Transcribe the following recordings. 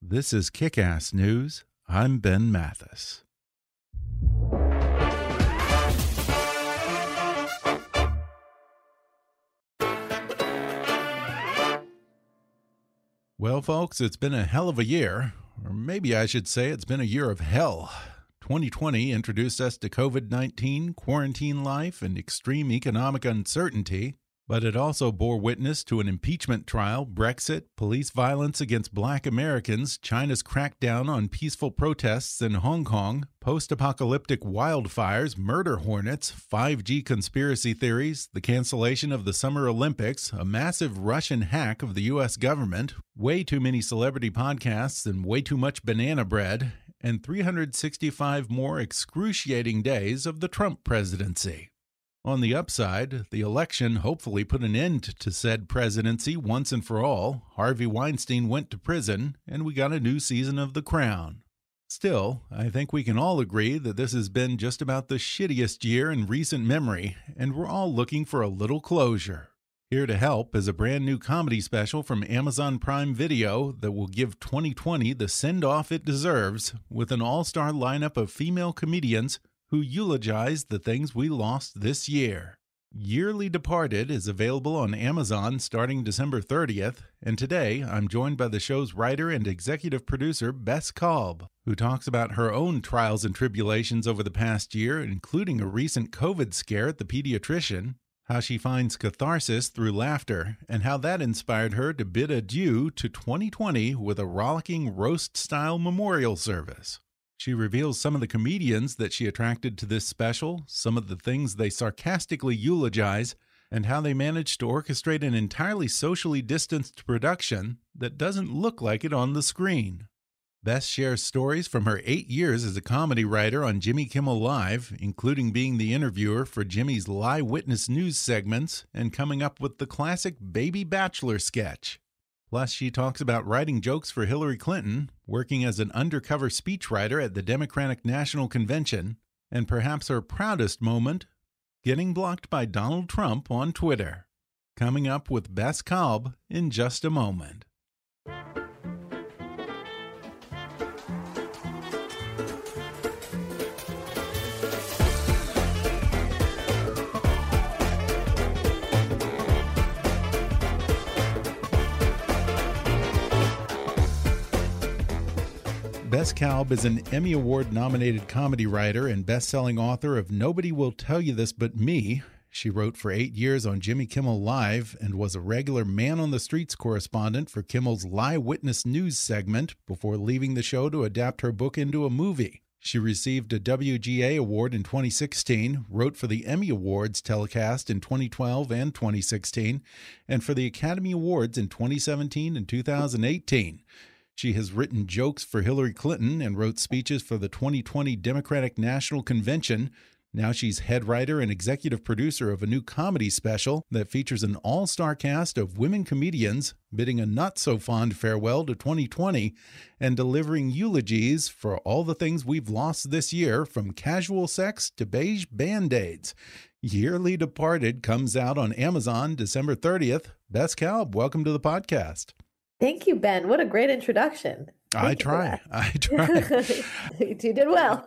This is Kick Ass News. I'm Ben Mathis. Well, folks, it's been a hell of a year. Or maybe I should say it's been a year of hell. 2020 introduced us to COVID 19, quarantine life, and extreme economic uncertainty. But it also bore witness to an impeachment trial, Brexit, police violence against black Americans, China's crackdown on peaceful protests in Hong Kong, post apocalyptic wildfires, murder hornets, 5G conspiracy theories, the cancellation of the Summer Olympics, a massive Russian hack of the U.S. government, way too many celebrity podcasts, and way too much banana bread, and 365 more excruciating days of the Trump presidency. On the upside, the election hopefully put an end to said presidency once and for all. Harvey Weinstein went to prison, and we got a new season of The Crown. Still, I think we can all agree that this has been just about the shittiest year in recent memory, and we're all looking for a little closure. Here to help is a brand new comedy special from Amazon Prime Video that will give 2020 the send off it deserves with an all star lineup of female comedians who eulogized the things we lost this year. Yearly Departed is available on Amazon starting December 30th, and today I'm joined by the show's writer and executive producer, Bess Kalb, who talks about her own trials and tribulations over the past year, including a recent COVID scare at the pediatrician, how she finds catharsis through laughter, and how that inspired her to bid adieu to 2020 with a rollicking roast style memorial service. She reveals some of the comedians that she attracted to this special, some of the things they sarcastically eulogize, and how they managed to orchestrate an entirely socially distanced production that doesn't look like it on the screen. Bess shares stories from her eight years as a comedy writer on Jimmy Kimmel Live, including being the interviewer for Jimmy's Lie Witness News segments and coming up with the classic Baby Bachelor sketch. Plus, she talks about writing jokes for Hillary Clinton, working as an undercover speechwriter at the Democratic National Convention, and perhaps her proudest moment, getting blocked by Donald Trump on Twitter. Coming up with Bess Kalb in just a moment. Bess Kalb is an Emmy Award nominated comedy writer and best selling author of Nobody Will Tell You This But Me. She wrote for eight years on Jimmy Kimmel Live and was a regular man on the streets correspondent for Kimmel's Lie Witness News segment before leaving the show to adapt her book into a movie. She received a WGA award in 2016, wrote for the Emmy Awards telecast in 2012 and 2016, and for the Academy Awards in 2017 and 2018. She has written jokes for Hillary Clinton and wrote speeches for the 2020 Democratic National Convention. Now she's head writer and executive producer of a new comedy special that features an all star cast of women comedians bidding a not so fond farewell to 2020 and delivering eulogies for all the things we've lost this year from casual sex to beige band aids. Yearly Departed comes out on Amazon December 30th. Bess Kalb, welcome to the podcast. Thank you, Ben. What a great introduction. I try. I try. you did well.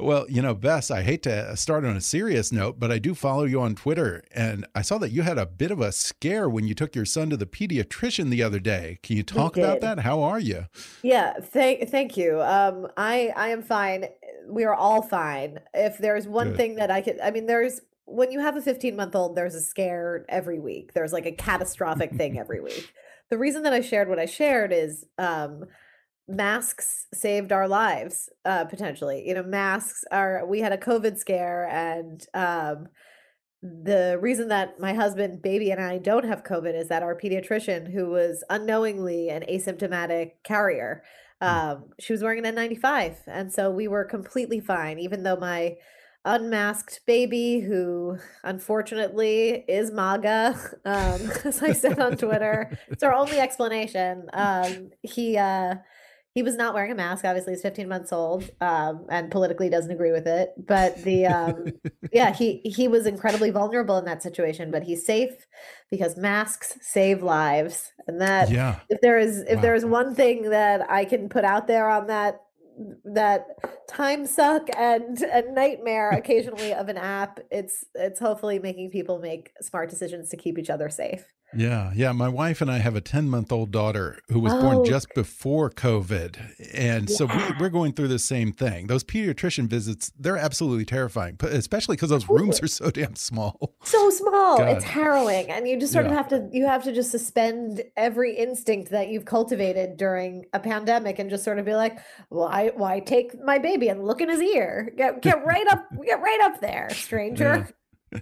Well, you know, Bess, I hate to start on a serious note, but I do follow you on Twitter, and I saw that you had a bit of a scare when you took your son to the pediatrician the other day. Can you talk about that? How are you? Yeah, thank thank you. Um, I I am fine. We are all fine. If there's one Good. thing that I could, I mean, there's when you have a 15 month old, there's a scare every week. There's like a catastrophic thing every week. The reason that I shared what I shared is um, masks saved our lives uh, potentially. You know, masks are. We had a COVID scare, and um, the reason that my husband, baby, and I don't have COVID is that our pediatrician, who was unknowingly an asymptomatic carrier, hmm. um, she was wearing an N95, and so we were completely fine, even though my unmasked baby who unfortunately is MAGA, um, as I said on Twitter. it's our only explanation. Um, he uh, he was not wearing a mask. Obviously, he's 15 months old, um, and politically doesn't agree with it. But the um, yeah, he he was incredibly vulnerable in that situation. But he's safe because masks save lives, and that yeah. if there is if wow. there is one thing that I can put out there on that that time suck and a nightmare occasionally of an app it's it's hopefully making people make smart decisions to keep each other safe yeah, yeah. My wife and I have a 10 month old daughter who was oh. born just before COVID. And yeah. so we, are going through the same thing. Those pediatrician visits, they're absolutely terrifying, especially because those rooms are so damn small. So small. God. It's harrowing. And you just sort yeah. of have to, you have to just suspend every instinct that you've cultivated during a pandemic and just sort of be like, why, why take my baby and look in his ear? Get, get right up, get right up there, stranger. Yeah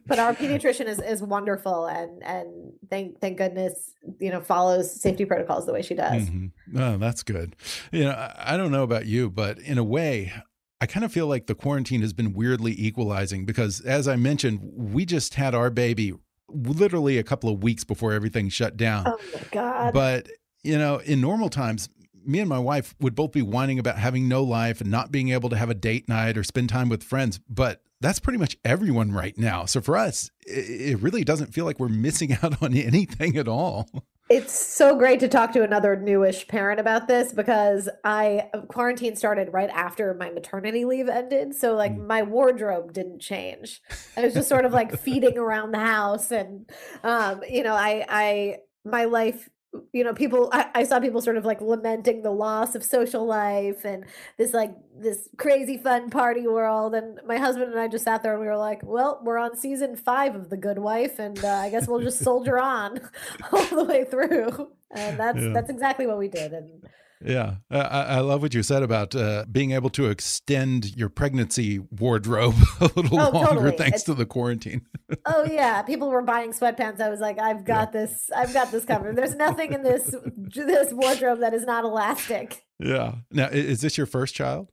but our pediatrician is, is wonderful and and thank thank goodness you know follows safety protocols the way she does. Mm -hmm. oh that's good. You know I, I don't know about you but in a way I kind of feel like the quarantine has been weirdly equalizing because as I mentioned we just had our baby literally a couple of weeks before everything shut down. Oh my god. But you know in normal times me and my wife would both be whining about having no life and not being able to have a date night or spend time with friends. But that's pretty much everyone right now. So for us, it really doesn't feel like we're missing out on anything at all. It's so great to talk to another newish parent about this because I quarantine started right after my maternity leave ended. So like mm. my wardrobe didn't change. I was just sort of like feeding around the house and um you know, I I my life you know people I, I, saw people sort of like lamenting the loss of social life and this like this crazy fun party world and my husband and i just sat there and we were like well we're on season five of the good wife and uh, i guess we'll just soldier on all the way through and that's yeah. that's exactly what we did and yeah, I, I, love what you said about uh, being able to extend your pregnancy wardrobe a little oh, longer totally. thanks it's, to the quarantine. oh yeah, people were buying sweatpants. I was like, I've got yeah. this. I've got this covered. There's nothing in this this wardrobe that is not elastic. Yeah. Now, is this your first child?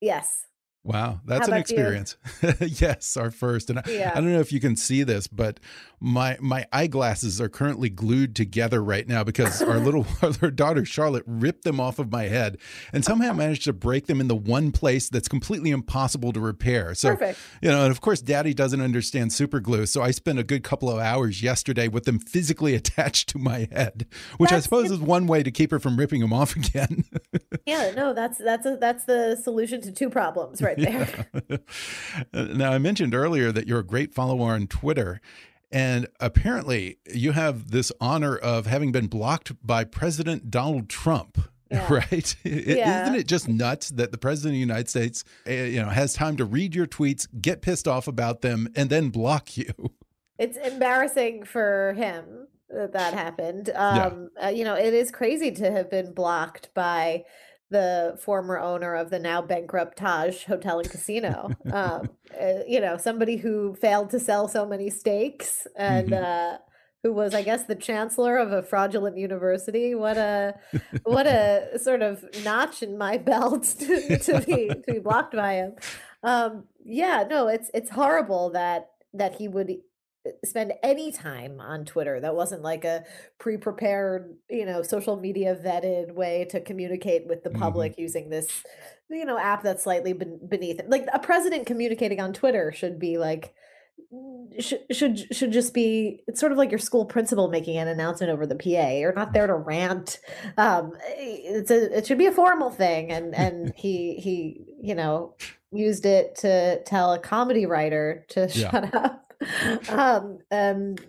Yes. Wow, that's an experience. yes, our first. And yeah. I, I, don't know if you can see this, but my my eyeglasses are currently glued together right now because our little our daughter Charlotte ripped them off of my head and somehow managed to break them in the one place that's completely impossible to repair. So, Perfect. you know, and of course daddy doesn't understand super glue, so I spent a good couple of hours yesterday with them physically attached to my head, which that's, I suppose is one way to keep her from ripping them off again. yeah, no, that's that's a, that's the solution to two problems right there. Yeah. now I mentioned earlier that you're a great follower on Twitter and apparently, you have this honor of having been blocked by President Donald Trump. Yeah. Right? Yeah. Isn't it just nuts that the president of the United States, eh, you know, has time to read your tweets, get pissed off about them, and then block you? It's embarrassing for him that that happened. Um, yeah. uh, you know, it is crazy to have been blocked by the former owner of the now bankrupt Taj Hotel and Casino. um, uh, you know, somebody who failed to sell so many steaks and mm-hmm. uh, who was, I guess, the chancellor of a fraudulent university. What a what a sort of notch in my belt to, to be to be blocked by him. Um, yeah, no, it's it's horrible that that he would spend any time on Twitter that wasn't like a pre-prepared, you know, social media vetted way to communicate with the public mm-hmm. using this, you know, app that's slightly beneath it. Like a president communicating on Twitter should be like should should should just be it's sort of like your school principal making an announcement over the PA. You're not there to rant. Um, it's a it should be a formal thing, and and he he you know used it to tell a comedy writer to yeah. shut up. Um, and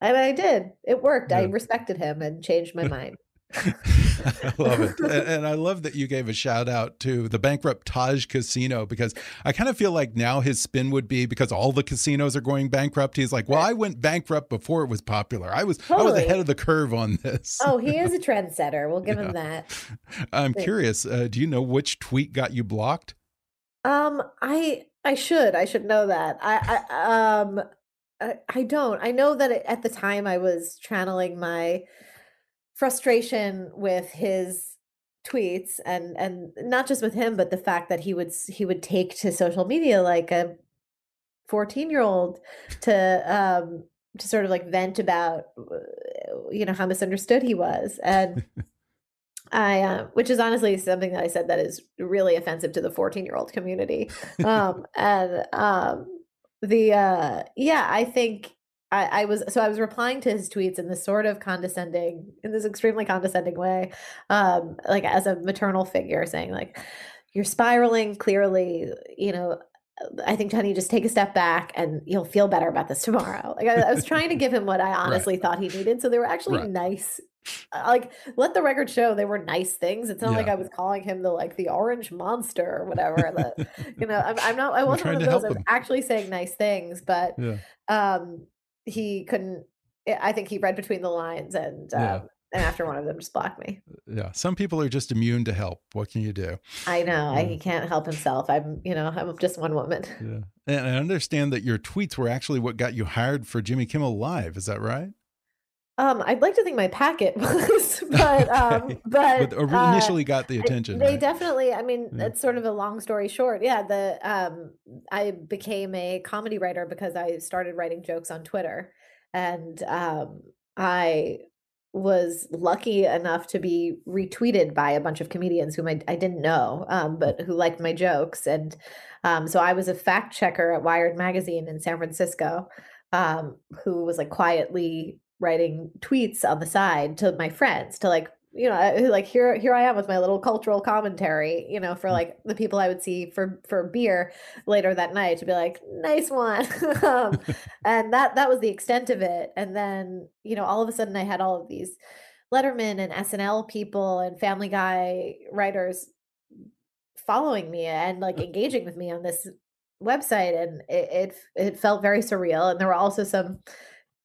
and I did. It worked. Yeah. I respected him and changed my mind. I love it. And, and, I love that you gave a shout out to the bankrupt Taj Casino because I kind of feel like now his spin would be because all the casinos are going bankrupt. He's like, well, I went bankrupt before it was popular. I was totally. I was ahead of the curve on this. Oh, he is a trendsetter. We'll give yeah. him that. I'm curious. Uh, do you know which tweet got you blocked? Um, I I should I should know that. I, I um I, I don't. I know that at the time I was channeling my frustration with his tweets and and not just with him but the fact that he would he would take to social media like a 14 year old to um to sort of like vent about uh, you know how misunderstood he was and I, uh, which is honestly something that I said that is really offensive to the 14 year old community. Um, and um, the, uh, yeah, I think I, I, was so I was replying to his tweets in this sort of condescending, in this extremely condescending way, um, like as a maternal figure, saying like, "You're spiraling. Clearly, you know." I think Tony, just take a step back and you'll feel better about this tomorrow. Like I, I was trying to give him what I honestly right. thought he needed. So they were actually right. nice uh, like let the record show they were nice things it's not yeah. like i was calling him the like the orange monster or whatever the, you know I'm, I'm, not i wasn't one of those i was actually saying nice things but yeah. um he couldn't i think he read between the lines and um, yeah. And after one of them just blocked me yeah some people are just immune to help what can you do i know yeah. he can't help himself i'm you know i'm just one woman yeah and i understand that your tweets were actually what got you hired for jimmy kimmel live is that right um, I'd like to think my packet was, but um, okay. but, but uh, initially uh, got the attention. They right? definitely. I mean, yeah. it's sort of a long story short. Yeah, the um, I became a comedy writer because I started writing jokes on Twitter, and um, I was lucky enough to be retweeted by a bunch of comedians whom I, I didn't know, um, but who liked my jokes, and um, so I was a fact checker at Wired magazine in San Francisco. Um, who was like quietly writing tweets on the side to my friends to like you know like here here i am with my little cultural commentary you know for mm. like the people i would see for for beer later that night to be like nice one. Um, and that that was the extent of it. And then you know all of a sudden i had all of these letterman and snl people and family guy writers following me and like engaging with me on this website. And it, it it felt very surreal. And there were also some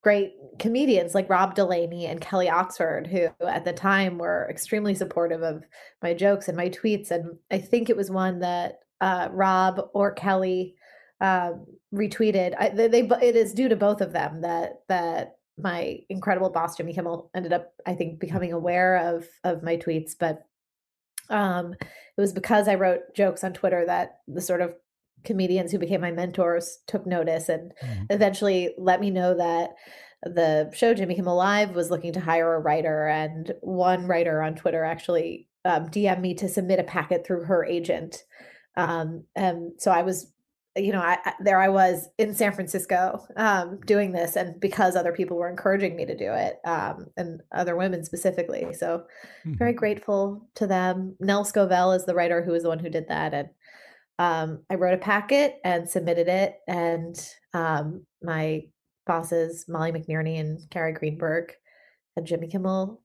great comedians like Rob Delaney and Kelly Oxford, who at the time were extremely supportive of my jokes and my tweets. And I think it was one that uh, Rob or Kelly um, retweeted. I, they, they, it is due to both of them that that my incredible boss Jimmy Kimmel ended up, I think, becoming aware of of my tweets. But um, it was because I wrote jokes on Twitter that the sort of comedians who became my mentors took notice and mm-hmm. eventually let me know that the show Jimmy Kimmel Live was looking to hire a writer, and one writer on Twitter actually um, DM'd me to submit a packet through her agent. Um, and so I was, you know, I, I, there I was in San Francisco um, doing this, and because other people were encouraging me to do it, um, and other women specifically, so mm-hmm. very grateful to them. Nell Scovell is the writer who was the one who did that, and um, I wrote a packet and submitted it, and um, my bosses, Molly McNerney and Carrie Greenberg, and Jimmy Kimmel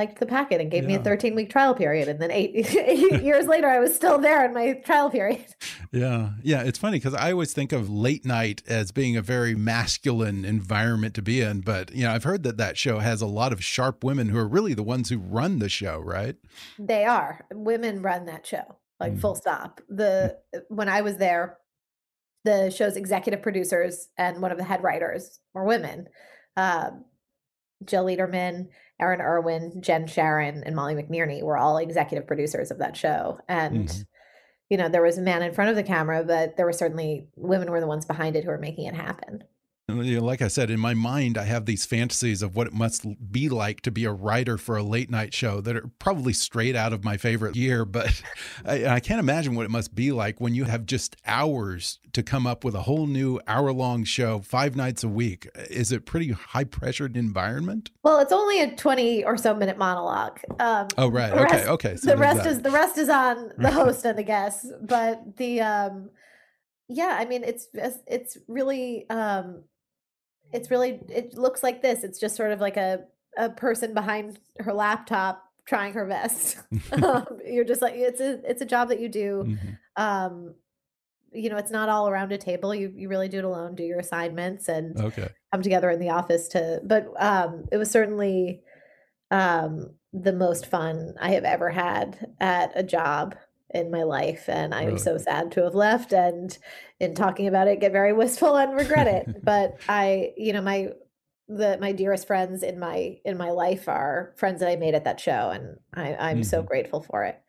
liked the packet and gave yeah. me a 13 week trial period. And then eight, eight years later, I was still there in my trial period. Yeah. Yeah. It's funny because I always think of late night as being a very masculine environment to be in. But, you know, I've heard that that show has a lot of sharp women who are really the ones who run the show, right? They are. Women run that show like mm. full stop. The when I was there, the show's executive producers and one of the head writers were women. Um, Jill Leiderman, Erin Irwin, Jen Sharon, and Molly McNerney were all executive producers of that show. And mm-hmm. you know, there was a man in front of the camera, but there were certainly women were the ones behind it who were making it happen. You know, like I said, in my mind, I have these fantasies of what it must be like to be a writer for a late night show that are probably straight out of my favorite year. But I, I can't imagine what it must be like when you have just hours to come up with a whole new hour long show five nights a week. Is it pretty high pressured environment? Well, it's only a 20 or so minute monologue. Um, oh, right. Okay. Rest, okay. So the rest is the rest is on the host and the guests. But the, um, yeah, I mean, it's, it's really, um, it's really it looks like this. It's just sort of like a a person behind her laptop trying her best. Um, you're just like it's a it's a job that you do. Mm-hmm. um you know it's not all around a table. You you really do it alone do your assignments and okay. come together in the office to but um it was certainly um the most fun i have ever had at a job in my life and i'm so sad to have left and in talking about it get very wistful and regret it but i you know my the my dearest friends in my in my life are friends that i made at that show and i i'm mm-hmm. so grateful for it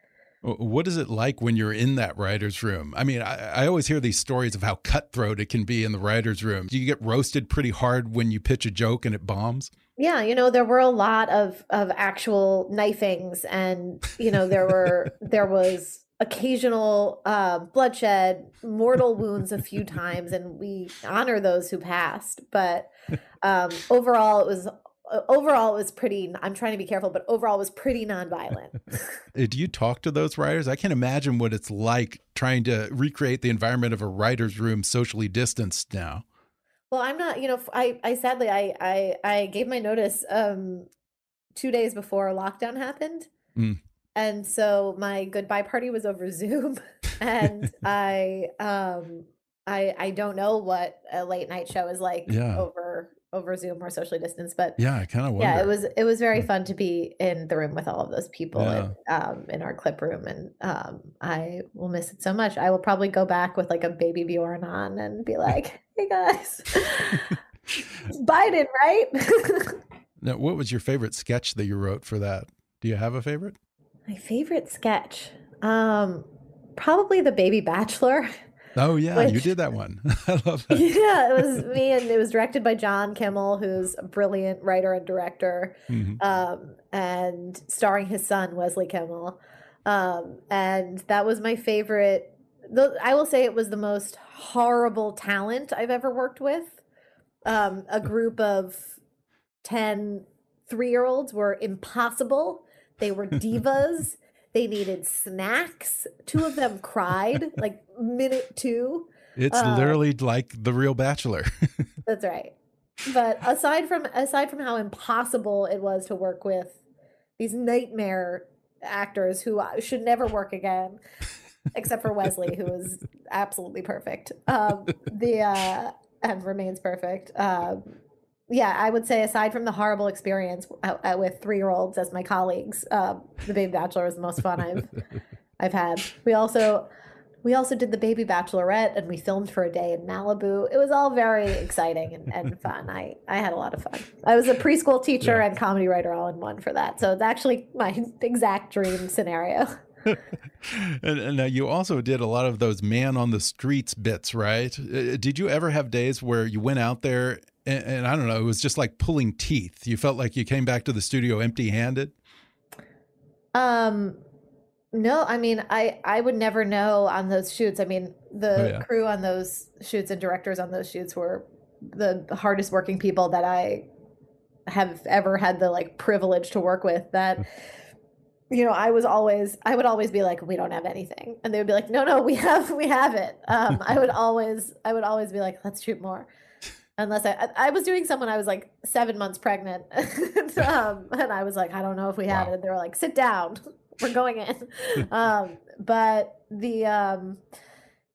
what is it like when you're in that writer's room? I mean, I, I, always hear these stories of how cutthroat it can be in the writer's room. Do you get roasted pretty hard when you pitch a joke and it bombs? Yeah, you know, there were a lot of of actual knifings and you know, there were there was occasional uh, bloodshed, mortal wounds a few times, and we honor those who passed. But um, overall, it was uh, overall it was pretty. I'm trying to be careful, but overall it was pretty nonviolent. Do you talk to those writers? I can't imagine what it's like trying to recreate the environment of a writer's room socially distanced now. Well, I'm not. You know, I I sadly I I I gave my notice um two days before lockdown happened. Mm and so my goodbye party was over Zoom, and I um I I don't know what a late night show is like yeah. over over Zoom or socially distanced, but yeah, I kind of yeah, it was it was very fun to be in the room with all of those people yeah. and, um, in our clip room, and um, I will miss it so much. I will probably go back with like a baby Bjorn on and be like, "Hey guys, Biden, right?" now, what was your favorite sketch that you wrote for that? Do you have a favorite? My favorite sketch, um, probably the Baby Bachelor. Oh yeah, which, you did that one. I love that. Yeah, it was me, and it was directed by John Kimmel, who's a brilliant writer and director, mm-hmm. um, and starring his son Wesley Kimmel. Um, and that was my favorite. The, I will say it was the most horrible talent I've ever worked with. Um, a group of 10 three year olds were impossible they were divas. they needed snacks. Two of them cried like minute two. It's uh, literally like the real Bachelor. that's right. But aside from aside from how impossible it was to work with these nightmare actors who should never work again, except for Wesley, who was absolutely perfect. Um, the uh, and remains perfect. Um, yeah, I would say aside from the horrible experience with three year olds as my colleagues, uh, the Baby Bachelor is the most fun I've I've had. We also we also did the Baby Bachelorette and we filmed for a day in Malibu. It was all very exciting and, and fun. I I had a lot of fun. I was a preschool teacher yeah. and comedy writer all in one for that, so it's actually my exact dream scenario. and, and now you also did a lot of those man on the streets bits, right? Uh, did you ever have days where you went out there and, and, I don't know, it was just like pulling teeth. You felt like you came back to the studio empty-handed. Um, no, I mean, I I would never know on those shoots. I mean, the oh, yeah. crew on those shoots and directors on those shoots were the hardest working people that I have ever had the like privilege to work with. That you know, I was always I would always be like, we don't have anything, and they would be like, no, no, we have we have it. Um, I would always I would always be like, let's shoot more unless I, I was doing someone I was like seven months pregnant, um, and I was like, I don't know if we have wow. it. And they were like, sit down, we're going in. um, but the um,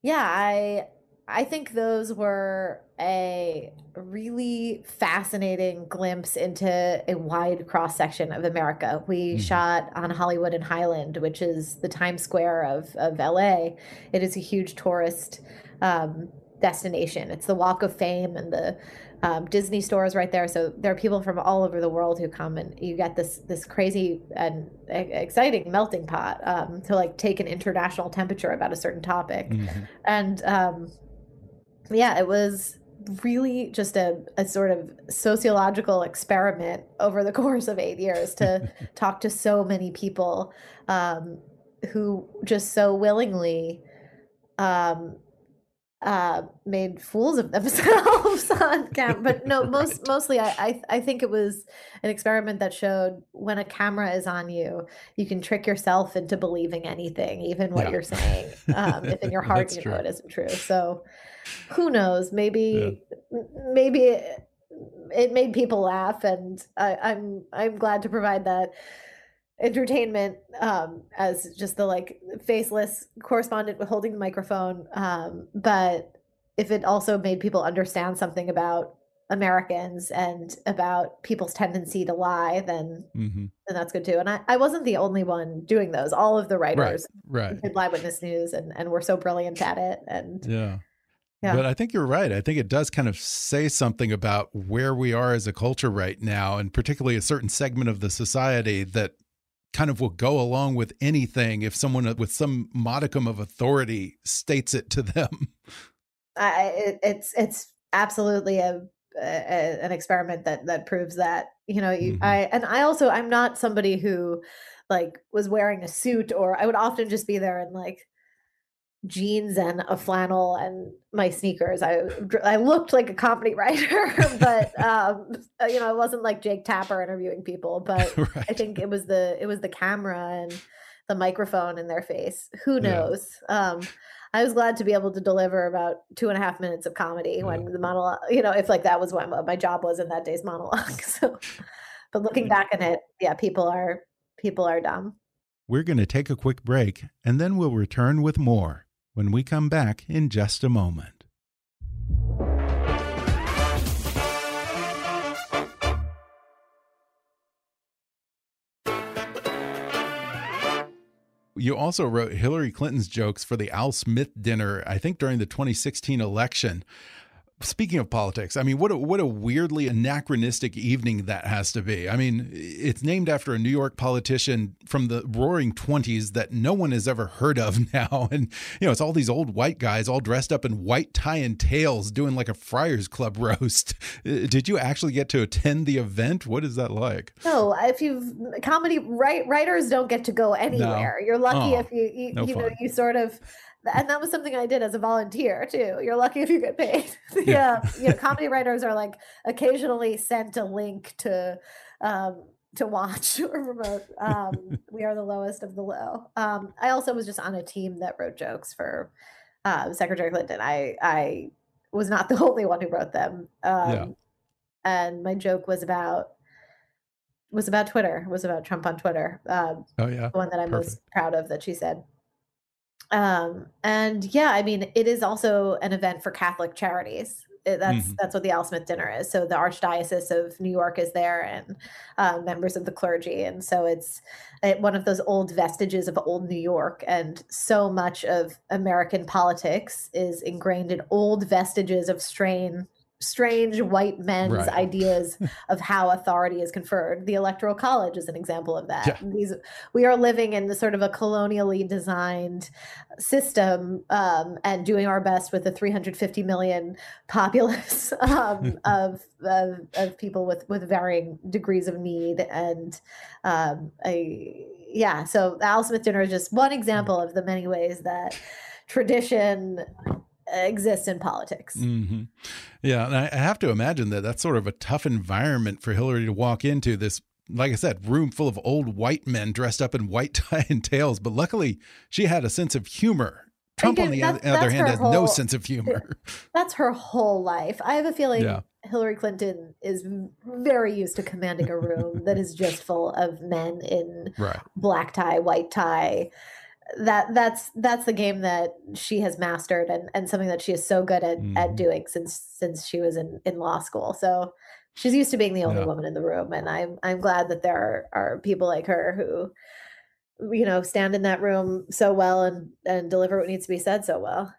yeah, I I think those were a really fascinating glimpse into a wide cross section of America. We mm-hmm. shot on Hollywood and Highland, which is the Times Square of of LA. It is a huge tourist um, destination. It's the Walk of Fame and the um, Disney stores right there. So there are people from all over the world who come, and you get this this crazy and exciting melting pot um, to like take an international temperature about a certain topic. Mm-hmm. And um, yeah, it was really just a, a sort of sociological experiment over the course of eight years to talk to so many people um, who just so willingly um, uh, made fools of themselves on camera. But no, most right. mostly, I, I I think it was an experiment that showed when a camera is on you, you can trick yourself into believing anything, even what yeah. you're saying, um, if in your heart you true. know it isn't true. So, who knows? Maybe yeah. maybe it, it, made people laugh, and I, I'm I'm glad to provide that entertainment um, as just the like faceless correspondent with holding the microphone. Um, but if it also made people understand something about Americans and about people's tendency to lie, then mm-hmm. then that's good too. And I, I wasn't the only one doing those. All of the writers right, right. did Lie Witness News and, and were so brilliant at it. And yeah. Yeah. But I think you're right. I think it does kind of say something about where we are as a culture right now, and particularly a certain segment of the society that kind of will go along with anything if someone with some modicum of authority states it to them. I, it, it's it's absolutely a, a, an experiment that that proves that you know you, mm -hmm. I and I also I'm not somebody who like was wearing a suit or I would often just be there and like jeans and a flannel and my sneakers. I I looked like a comedy writer, but um, uh, you know, I wasn't like Jake Tapper interviewing people. But right. I think it was the it was the camera and the microphone in their face. Who knows? Yeah. Um, I was glad to be able to deliver about two and a half minutes of comedy yeah. when the monologue, you know, if like that was what my job was in that day's monologue. So, but looking back on it, yeah, people are people are dumb. We're going to take a quick break and then we'll return with more when we come back in just a moment. You also wrote Hillary Clinton's jokes for the Al Smith dinner, I think during the 2016 election. Speaking of politics, I mean, what a, what a weirdly anachronistic evening that has to be. I mean, it's named after a New York politician from the Roaring Twenties that no one has ever heard of now, and you know, it's all these old white guys all dressed up in white tie and tails doing like a Friars Club roast. Uh, did you actually get to attend the event? What is that like? No, if you've comedy right, writers don't get to go anywhere. No. You're lucky oh, if you you, no you know you sort of and that was something I did as a volunteer too. You're lucky if you get paid. yeah, you know, comedy writers are like occasionally sent a link to um, to watch or remote. Um, we are the lowest of the low. Um, I also was just on a team that wrote jokes for uh, Secretary Clinton. I I was not the only one who wrote them. Um, yeah. And my joke was about was about Twitter. Was about Trump on Twitter. Um, oh yeah, the one that I'm Perfect. most proud of that she said. Um, and yeah, I mean, it is also an event for Catholic charities. It, that's mm-hmm. that's what the Al Smith dinner is. So the Archdiocese of New York is there, and uh, members of the clergy, and so it's it, one of those old vestiges of old New York. And so much of American politics is ingrained in old vestiges of strain strange white men's right. ideas of how authority is conferred. The Electoral College is an example of that. Yeah. These we are living in the sort of a colonially designed system um, and doing our best with the 350 million populace um, of, of, of people with with varying degrees of need and um, a, yeah. So the Al Smith dinner is just one example of the many ways that tradition exists in politics. Mm-hmm. Yeah, and I have to imagine that that's sort of a tough environment for Hillary to walk into. This, like I said, room full of old white men dressed up in white tie and tails. But luckily, she had a sense of humor. Trump, on the other hand, has whole, no sense of humor. That's her whole life. I have a feeling yeah. Hillary Clinton is very used to commanding a room that is just full of men in right. black tie, white tie, that that's that's the game that she has mastered and and something that she is so good at mm. at mm-hmm. doing since since she was in in law school so she's used to being the only yeah. woman in the room and i'm i'm glad that there are, are people like her who you know stand in that room so well and and deliver what needs to be said so well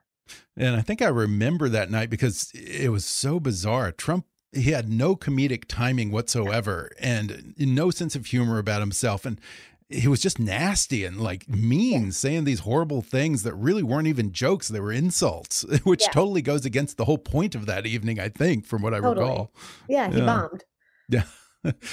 and i think i remember that night because it was so bizarre trump he had no comedic timing whatsoever and no sense of humor about himself and he was just nasty and like mean, saying these horrible things that really weren't even jokes; they were insults, which yeah. totally goes against the whole point of that evening. I think, from what I totally. recall. Yeah, he yeah. bombed. Yeah.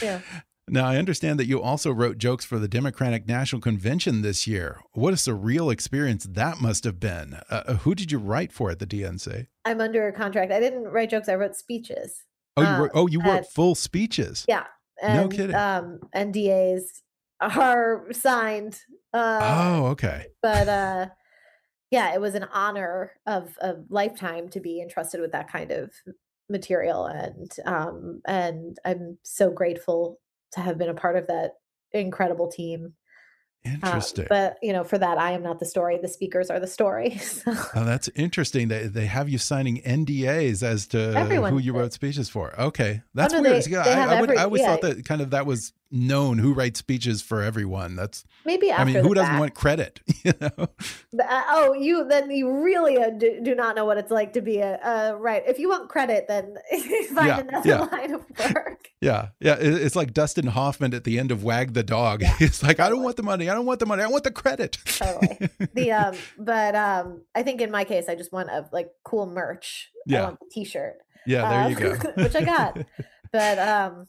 yeah. Now, I understand that you also wrote jokes for the Democratic National Convention this year. What a surreal experience that must have been. Uh, uh who did you write for at the DNC? I'm under a contract. I didn't write jokes, I wrote speeches. Oh, you wrote, um, oh, you wrote full speeches? Yeah. And, no kidding. Um, NDAs are signed. Uh, oh, okay. But uh, yeah, it was an honor of a lifetime to be entrusted with that kind of material and um and I'm so grateful to have been a part of that incredible team. Um, interesting. but you know, for that, I am not the story. The speakers are the story. So. Oh, that's interesting. They they have you signing NDAs as to Everyone who you wrote speeches for. Okay, that's oh, no, weird. They, they I, I, would, I, always yeah. thought that kind of that was known who writes speeches for everyone. That's maybe. I mean, who doesn't fact. want credit? You know? Uh, oh, you then you really uh, do, do, not know what it's like to be a uh, right. If you want credit, then find yeah, another yeah. line of work. Yeah, yeah. It's like Dustin Hoffman at the end of Wag the Dog. Yeah, it's like. I don't want the money. I don't want the money. I want the credit. totally. The um, but um, I think in my case, I just want a like cool merch. Yeah. I want the T-shirt. Yeah, there you go. which I got, but um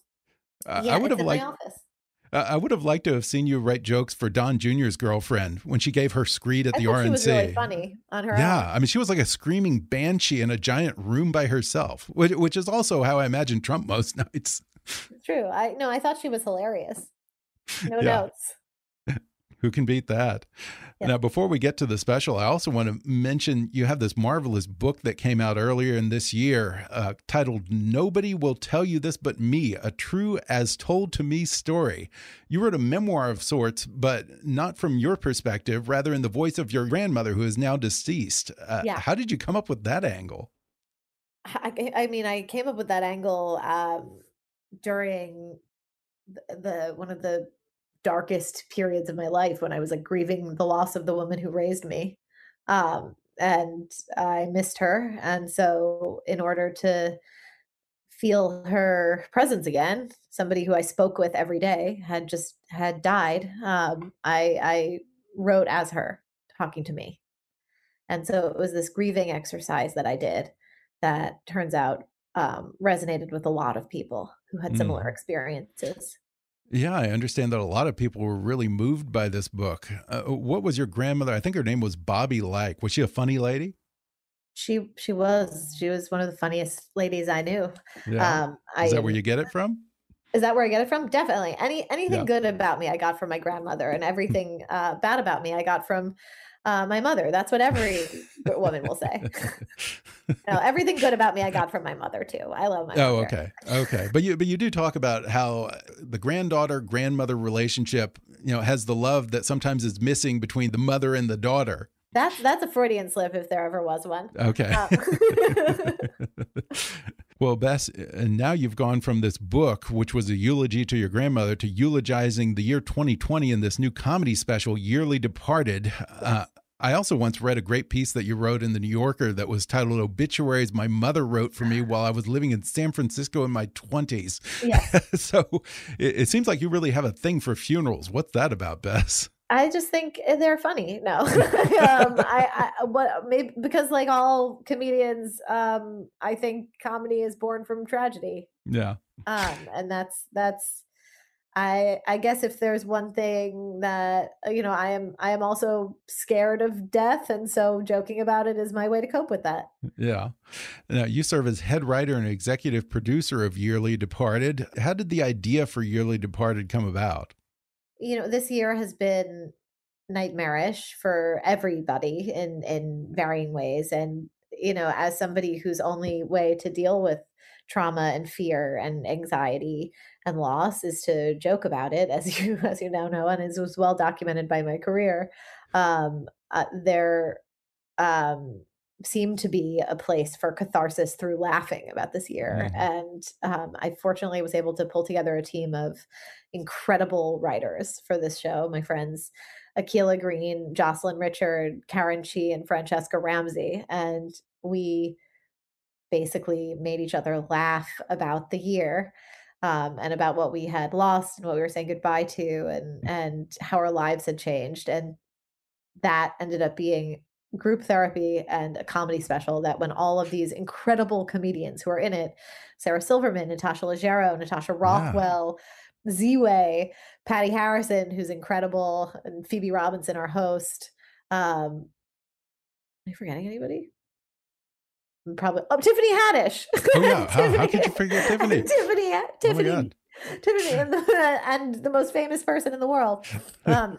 Uh, yeah, I would have liked. I would have liked to have seen you write jokes for Don Jr.'s girlfriend when she gave her screed at I the RNC. She was really funny on her. Yeah, own. I mean, she was like a screaming banshee in a giant room by herself, which, which is also how I imagine Trump most nights. True. I no, I thought she was hilarious. No yeah. notes. Who can beat that? Yeah. Now, before we get to the special, I also want to mention you have this marvelous book that came out earlier in this year uh, titled Nobody Will Tell You This But Me A True As Told to Me Story. You wrote a memoir of sorts, but not from your perspective, rather in the voice of your grandmother who is now deceased. Uh, yeah. How did you come up with that angle? I, I mean, I came up with that angle um, during the, the one of the darkest periods of my life when I was like grieving the loss of the woman who raised me. Um, and I missed her. And so, in order to feel her presence again, somebody who I spoke with every day had just had died. Um, I, I wrote as her talking to me. And so it was this grieving exercise that I did that turns out um, resonated with a lot of people who had similar mm. experiences. Yeah, I understand that a lot of people were really moved by this book. Uh, what was your grandmother? I think her name was Bobby like. Was she a funny lady? She she was. She was one of the funniest ladies I knew. Yeah. Um, I, is that where you get it from? Is that where I get it from? Definitely. Any anything yeah. good about me I got from my grandmother, and everything uh, bad about me I got from uh, my mother. That's what every woman will say. no, everything good about me I got from my mother too. I love my. Mother. Oh, mother. okay, okay. But you but you do talk about how the granddaughter grandmother relationship, you know, has the love that sometimes is missing between the mother and the daughter. That's that's a Freudian slip if there ever was one. Okay. Um. well, Bess, and now you've gone from this book, which was a eulogy to your grandmother, to eulogizing the year 2020 in this new comedy special, Yearly Departed. Uh, I also once read a great piece that you wrote in the New Yorker that was titled Obituaries My Mother Wrote for Me While I Was Living in San Francisco in My 20s. Yes. so it, it, seems like you really have a thing for funerals. What's that about, Bess? I just think they're funny. No, um, I, I, what maybe because like all comedians, um, I think comedy is born from tragedy. Yeah. Um, and that's that's I I guess if there's one thing that uh, you know I am I am also scared of death and so joking about it is my way to cope with that. Yeah. Now you serve as head writer and executive producer of Yearly Departed. How did the idea for Yearly Departed come about? You know, this year has been nightmarish for everybody in in varying ways and you know, as somebody whose only way to deal with trauma and fear and anxiety and loss is to joke about it as you as you now know and as was well documented by my career um, uh, there um, seemed to be a place for catharsis through laughing about this year mm. and um, i fortunately was able to pull together a team of incredible writers for this show my friends Akilah Green, Jocelyn Richard, Karen Chee, and Franchesca Ramsey. And we basically made each other laugh about the year. um, and about what we had lost and what we were saying goodbye to and and how our lives had changed and that ended up being group therapy and a comedy special that when all of these incredible comedians who are in it sarah silverman natasha leggero natasha rothwell yeah. Ziwe patti harrison who's incredible and phoebe robinson our host um am i forgetting anybody probably oh Tiffany Haddish. Oh yeah, how, how, could you forget Tiffany? Tiffany, oh Tiffany, oh Tiffany, and the, and the, most famous person in the world. Um,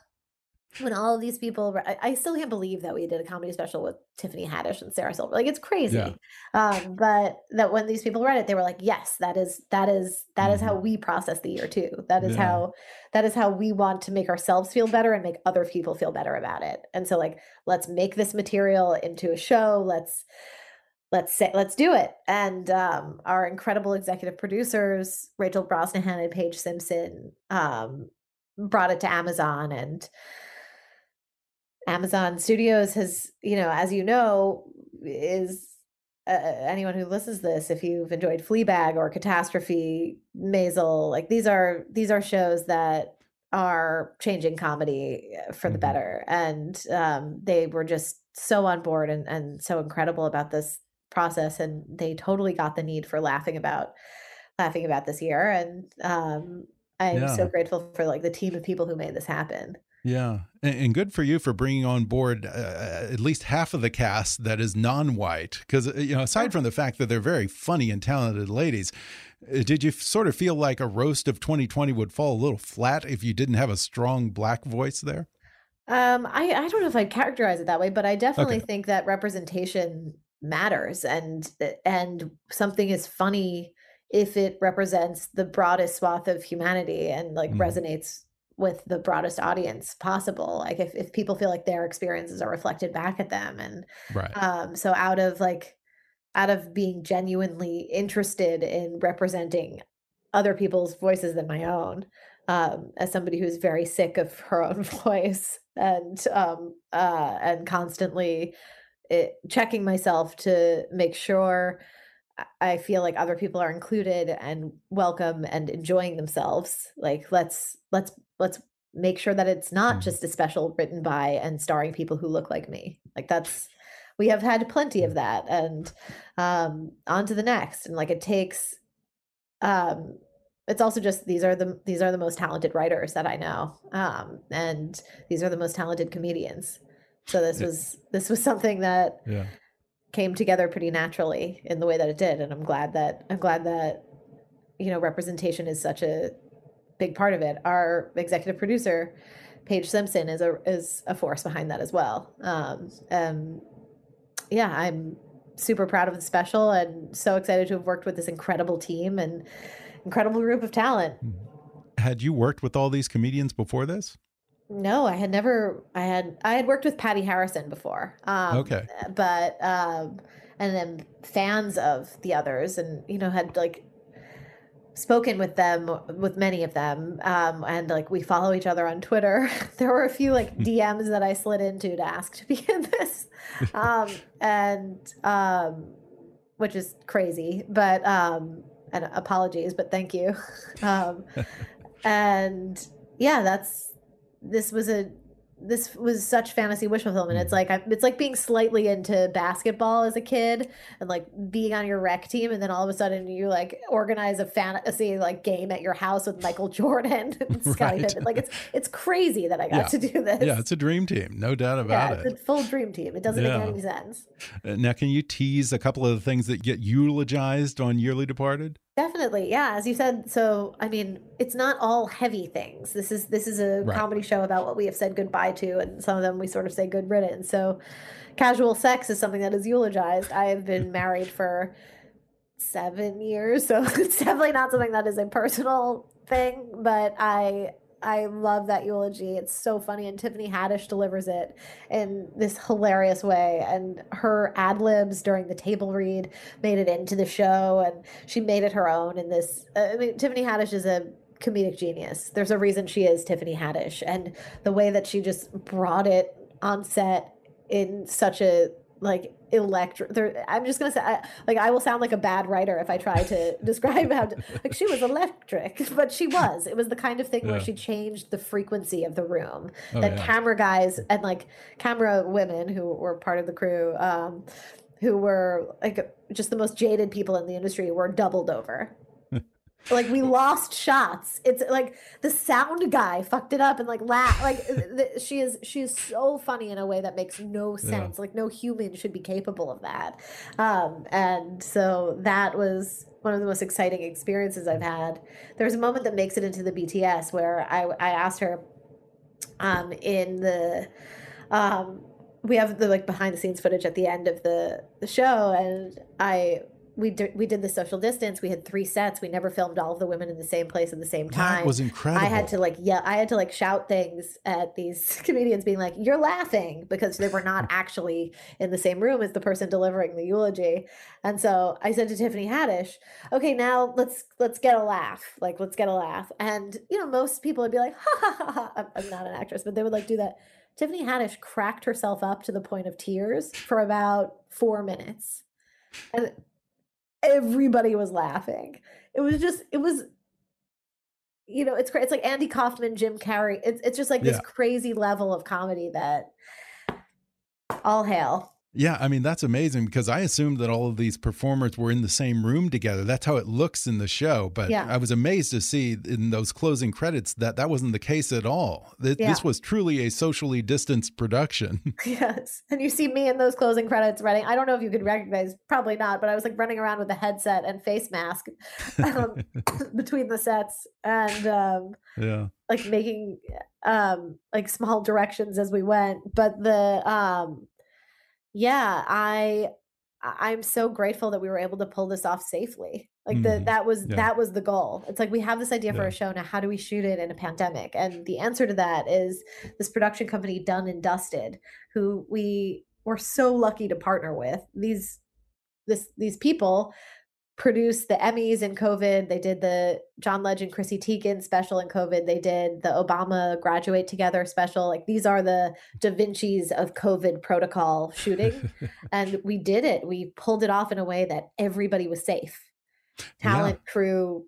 when all of these people, I, I, still can't believe that we did a comedy special with Tiffany Haddish and Sarah Silver. Like it's crazy. Yeah. Um, but that when these people read it, they were like, "Yes, that is that is that is how mm-hmm. we process the year too. That is yeah. how that is how we want to make ourselves feel better and make other people feel better about it. And so, like, let's make this material into a show. Let's let's say let's do it and um, our incredible executive producers rachel brosnahan and paige simpson um, brought it to amazon and amazon studios has you know as you know is uh, anyone who listens to this if you've enjoyed fleabag or catastrophe maisel like these are these are shows that are changing comedy uh, for the mm-hmm. better and um, they were just so on board and, and so incredible about this process and they totally got the need for laughing about laughing about this year and um i'm yeah. so grateful for like the team of people who made this happen yeah, and, good for you for bringing on board uh, uh, at least half of the cast that is non-white. Because uh, you know, aside from the fact that they're very funny and talented ladies, did you sort of feel like a roast of 2020 would fall a little flat if you didn't have a strong black voice there? Um, I I don't know if I'd characterize it that way, but I definitely okay. think that representation matters and and something is funny if it represents the broadest swath of humanity and like mm. resonates with the broadest audience possible like if, if people feel like their experiences are reflected back at them and right um so out of like out of being genuinely interested in representing other people's voices than my own um as somebody who's very sick of her own voice and um uh and constantly it, checking myself to make sure I feel like other people are included and welcome and enjoying themselves. Like let's let's let's make sure that it's not mm-hmm. just a special written by and starring people who look like me. Like that's we have had plenty of that and um on to the next and like it takes um it's also just these are the these are the most talented writers that I know. Um and these are the most talented comedians. So this was this was something that yeah. came together pretty naturally in the way that it did, and I'm glad that I'm glad that you know representation is such a big part of it. Our executive producer, Paige Simpson, is a is a force behind that as well. Um, um, yeah, I'm super proud of the special and so excited to have worked with this incredible team and incredible group of talent. Had you worked with all these comedians before this? No, I had never. I had I had worked with Patti Harrison before. Um, okay, but um, and then fans of the others, and you know had like spoken with them with many of them um, and like we follow each other on twitter there were a few like hmm. dms that i slid into to ask to be in this um, and um, which is crazy but um, and apologies but thank you um, and yeah that's this was a this was such fantasy wish fulfillment. It's mm. like it's like being slightly into basketball as a kid and like being on your rec team, and then all of a sudden you like organize a fantasy like game at your house with Michael Jordan and Scottie right. Pippen. Like it's it's crazy that I got yeah. to do this. Yeah, it's a dream team, no doubt about yeah, it. It's a full dream team. It doesn't yeah. make any sense. Uh, now, can you tease a couple of the things that get eulogized on Yearly Departed? Definitely. Yeah, as you said, so I mean, it's not all heavy things. This is this is a right. comedy show about what we have said goodbye to and some of them we sort of say good riddance. So casual sex is something that is eulogized. I have been married for 7 years, so it's definitely not something that is a personal thing, but I I love that eulogy. It's so funny, and Tiffany Haddish delivers it in this hilarious way. And her ad libs during the table read made it into the show, and she made it her own. In this, uh, I mean, Tiffany Haddish is a comedic genius. There's a reason she is Tiffany Haddish, and the way that she just brought it on set in such a like electric i'm just gonna say I, like i will sound like a bad writer if i try to describe how to, like she was electric but she was it was the kind of thing yeah. where she changed the frequency of the room oh, that yeah. camera guys and like camera women who were part of the crew um who were like just the most jaded people in the industry were doubled over like we lost shots. It's like the sound guy fucked it up and like laugh like the, she is she is so funny in a way that makes no sense. Yeah. like no human should be capable of that. Um and so that was one of the most exciting experiences i've had. There's a moment that makes it into the bts where i i asked her um in the um we have the like behind the scenes footage at the end of the the show and i we did we did the social distance. We had three sets. We never filmed all of the women in the same place at the same time. That was incredible. I had to like yeah, I had to like shout things at these comedians, being like, "You're laughing," because they were not actually in the same room as the person delivering the eulogy. And so I said to Tiffany Haddish, "Okay, now let's let's get a laugh. Like let's get a laugh." And you know, most people would be like, "Ha ha ha!" ha. I'm not an actress, but they would like do that. Tiffany Haddish cracked herself up to the point of tears for about four minutes. And everybody was laughing. It was just, it was, you know, it's great. It's like Andy Kaufman, Jim Carrey. It's it's just like this yeah. crazy level of comedy that all hail. Yeah, I mean that's amazing because I assumed that all of these performers were in the same room together. That's how it looks in the show. But yeah. I was amazed to see in those closing credits that that wasn't the case at all. This, yeah. this was truly a socially distanced production. Yes, and you see me in those closing credits running. I don't know if you could recognize, probably not, but I was like running around with a headset and face mask um, between the sets and um, yeah, like making um, like small directions as we went. But the um yeah, I I'm so grateful that we were able to pull this off safely. Like the mm-hmm. that was yeah. that was the goal. It's like we have this idea yeah. for a show now. How do we shoot it in a pandemic? And the answer to that is this production company, Done and Dusted, who we were so lucky to partner with. These this these people produced the Emmys in COVID. They did the John Legend, Chrissy Teigen special in COVID. They did the Obama Graduate Together special. Like these are the Da Vinci's of COVID protocol shooting. and we did it. We pulled it off in a way that everybody was safe. Talent, yeah. crew,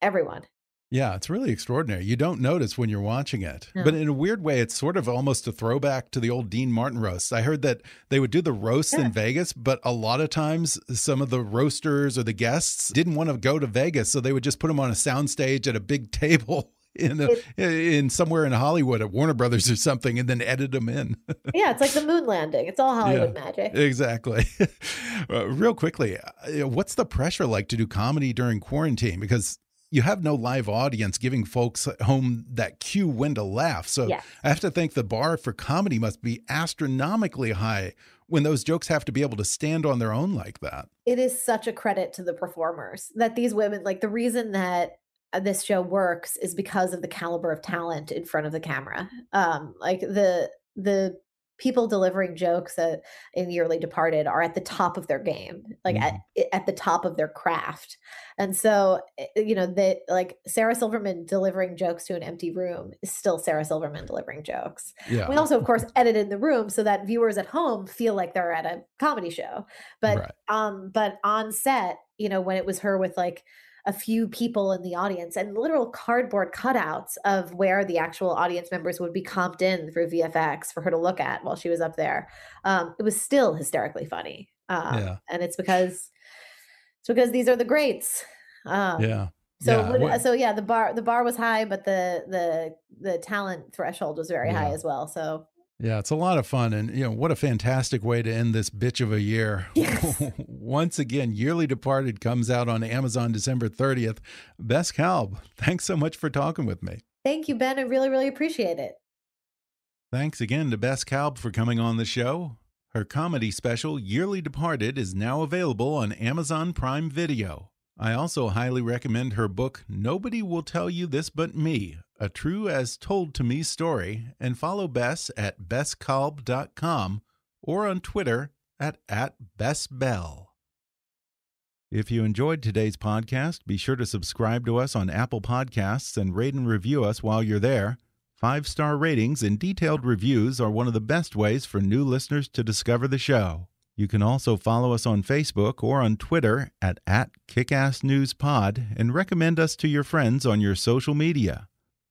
everyone. Yeah, it's really extraordinary. You don't notice when you're watching it. No. But in a weird way, it's sort of almost a throwback to the old Dean Martin roasts. I heard that they would do the roasts in Vegas, but a lot of times some of the roasters or the guests didn't want to go to Vegas, so they would just put them on a soundstage at a big table. In, a, in somewhere in Hollywood at Warner Brothers or something, and then edit them in. yeah, it's like the moon landing. It's all Hollywood yeah, magic. Exactly. uh, real quickly, uh, what's the pressure like to do comedy during quarantine? Because you have no live audience giving folks at home that cue when to laugh. So yes. I have to think the bar for comedy must be astronomically high when those jokes have to be able to stand on their own like that. It is such a credit to the performers that these women, like the reason that uh, this show works is because of the caliber of talent in front of the camera. Um, like the the people delivering jokes at, in Yearly Departed are at the top of their game, like mm. at, mm-hmm. at the top of their craft. And so, eh, you know, that like Sarah Silverman delivering jokes to an empty room is still Sarah Silverman delivering jokes. Yeah. We also, of course, edited the room so that viewers at home feel like they're at a comedy show. But right. um, but on set, you know, when it was her with like a few people in the audience and literal cardboard cutouts of where the actual audience members would be comped in through VFX for her to look at while she was up there. Um, it was still hysterically funny. Um, yeah. And it's because it's because these are the greats. Um, yeah. So yeah. so yeah, the bar the bar was high, but the the the talent threshold was very yeah. high as well. So yeah, it's a lot of fun. And, you know, what a fantastic way to end this bitch of a year. Yes. Once again, Yearly Departed comes out on Amazon December 30th. Bess Kalb, thanks so much for talking with me. Thank you, Ben. I really, really appreciate it. Thanks again to Bess Kalb for coming on the show. Her comedy special, Yearly Departed, is now available on Amazon Prime Video. I also highly recommend her book, Nobody Will Tell You This But Me A True As Told to Me Story, and follow Bess at besskalb.com or on Twitter at, at BessBell. If you enjoyed today's podcast, be sure to subscribe to us on Apple Podcasts and rate and review us while you're there. Five star ratings and detailed reviews are one of the best ways for new listeners to discover the show. You can also follow us on Facebook or on Twitter at, at KickassNewsPod and recommend us to your friends on your social media.